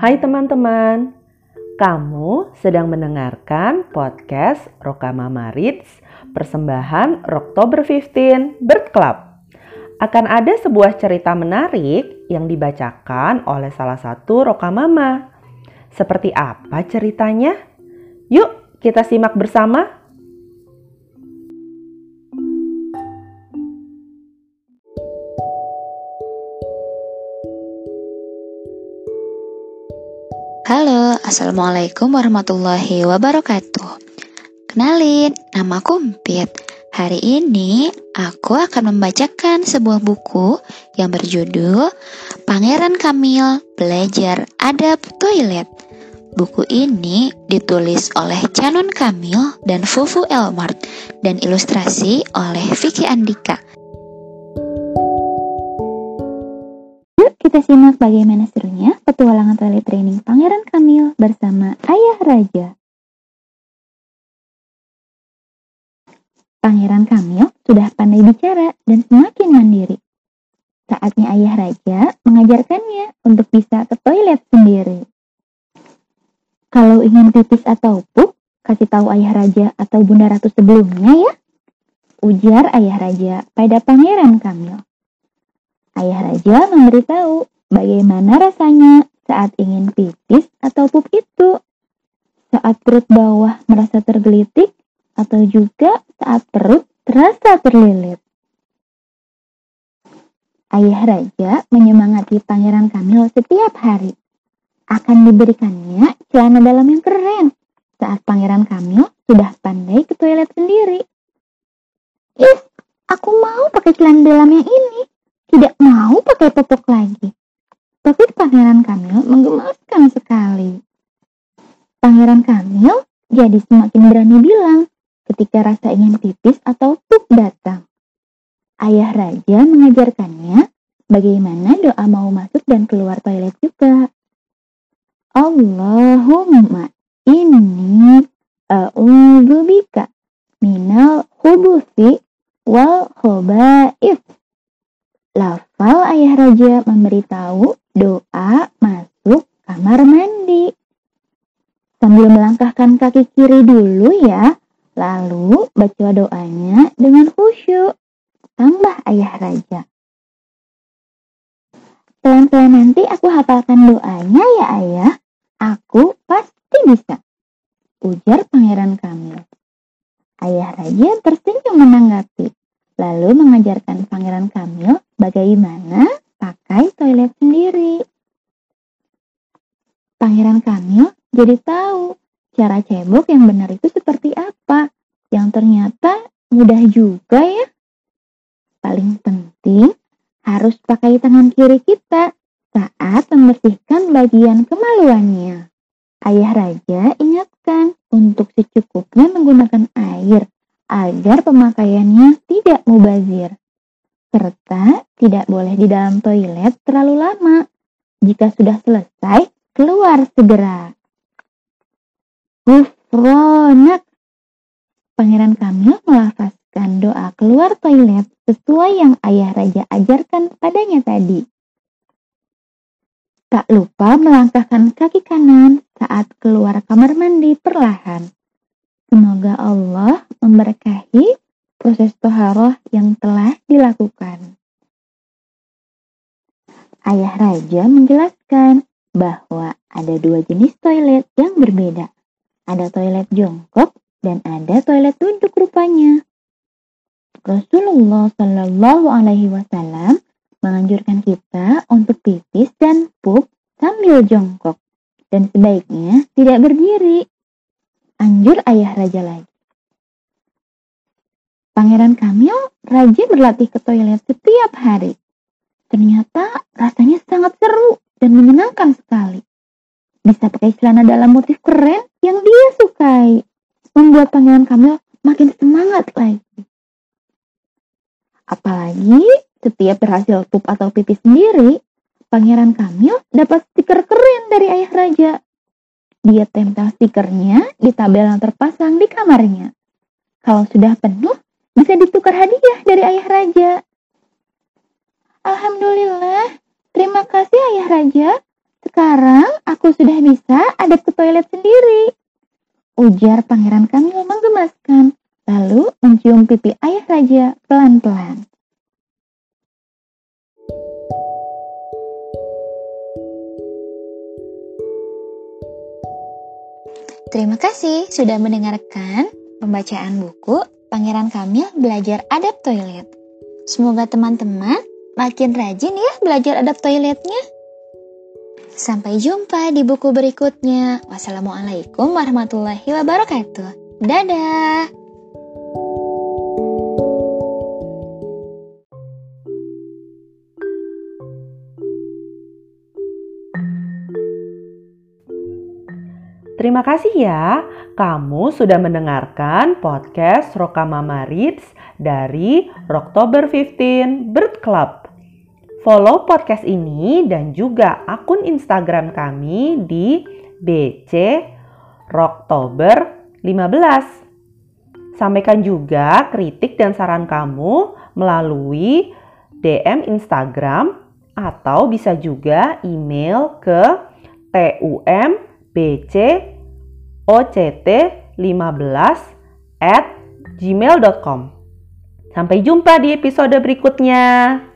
Hai teman-teman, kamu sedang mendengarkan podcast Rokamama Reads persembahan Oktober 15 Bird Club. Akan ada sebuah cerita menarik yang dibacakan oleh salah satu Rokamama. Seperti apa ceritanya? Yuk kita simak bersama. Halo, Assalamualaikum warahmatullahi wabarakatuh. Kenalin, nama aku Empit. Hari ini aku akan membacakan sebuah buku yang berjudul Pangeran Kamil Belajar Adab Toilet. Buku ini ditulis oleh Canon Kamil dan Fufu Elmart dan ilustrasi oleh Vicky Andika. Yuk kita simak bagaimana serunya petualangan training Pangeran Kamil bersama Ayah Raja. Pangeran Kamil sudah pandai bicara dan semakin mandiri. Saatnya Ayah Raja mengajarkannya untuk bisa ke toilet sendiri. Kalau ingin pipis atau pup, kasih tahu Ayah Raja atau Bunda Ratu sebelumnya ya. Ujar Ayah Raja pada Pangeran Kamil. Ayah Raja memberitahu bagaimana rasanya saat ingin pipis atau pup itu. Saat perut bawah merasa tergelitik atau juga saat perut terasa terlilit. Ayah Raja menyemangati Pangeran Kamil setiap hari. Akan diberikannya celana dalam yang keren saat Pangeran Kamil sudah pandai ke toilet sendiri. Ih, aku mau pakai celana dalam yang ini. Tidak mau pakai popok lagi. Tapi Pangeran Kamil menggemaskan sekali. Pangeran Kamil jadi semakin berani bilang ketika rasa ingin pipis atau pup datang. Ayah Raja mengajarkannya bagaimana doa mau masuk dan keluar toilet juga. Allahumma inni a'udzubika minal khubuthi wal khaba'ith. Lafal ayah raja memberitahu doa masuk kamar mandi. Sambil melangkahkan kaki kiri dulu ya, lalu baca doanya dengan khusyuk. Tambah ayah raja. Pelan-pelan nanti aku hafalkan doanya ya ayah. Aku pasti bisa. Ujar Pangeran Kamil. Ayah Raja tersenyum menanggapi. Lalu mengajarkan Pangeran Kamil bagaimana pakai toilet sendiri. Pangeran Kamil jadi tahu cara cebok yang benar itu seperti apa. Yang ternyata mudah juga ya. Paling penting harus pakai tangan kiri kita saat membersihkan bagian kemaluannya. Ayah Raja ingatkan untuk secukupnya menggunakan air agar pemakaiannya tidak mubazir. Serta tidak boleh di dalam toilet terlalu lama. Jika sudah selesai, keluar segera. Gufronak. Pangeran Kamil melafazkan doa keluar toilet sesuai yang ayah raja ajarkan padanya tadi. Tak lupa melangkahkan kaki kanan saat keluar kamar mandi perlahan. Semoga Allah memberkahi proses toharoh yang telah dilakukan. Ayah Raja menjelaskan bahwa ada dua jenis toilet yang berbeda. Ada toilet jongkok dan ada toilet duduk rupanya. Rasulullah Shallallahu Alaihi Wasallam menganjurkan kita untuk pipis dan pup sambil jongkok dan sebaiknya tidak berdiri. Anjur ayah raja lagi. Pangeran Kamil rajin berlatih ke toilet setiap hari. Ternyata rasanya sangat seru dan menyenangkan sekali. Bisa pakai celana dalam motif keren yang dia sukai. Membuat Pangeran Kamil makin semangat lagi. Apalagi setiap berhasil pup atau pipis sendiri, Pangeran Kamil dapat stiker keren dari ayah raja. Dia tempel stikernya di tabel yang terpasang di kamarnya. Kalau sudah penuh, bisa ditukar hadiah dari ayah raja. Alhamdulillah, terima kasih ayah raja. Sekarang aku sudah bisa adap ke toilet sendiri. Ujar Pangeran Kamil menggemaskan, lalu mencium pipi ayah raja pelan-pelan. Terima kasih sudah mendengarkan pembacaan buku Pangeran Kamil Belajar Adab Toilet. Semoga teman-teman makin rajin ya belajar adab toiletnya. Sampai jumpa di buku berikutnya. Wassalamualaikum warahmatullahi wabarakatuh. Dadah. Terima kasih ya, kamu sudah mendengarkan podcast Rokamama Reads dari Oktober 15 Bird Club. Follow podcast ini dan juga akun Instagram kami di BC Oktober 15. Sampaikan juga kritik dan saran kamu melalui DM Instagram atau bisa juga email ke tumbc oct15 at gmail.com. Sampai jumpa di episode berikutnya.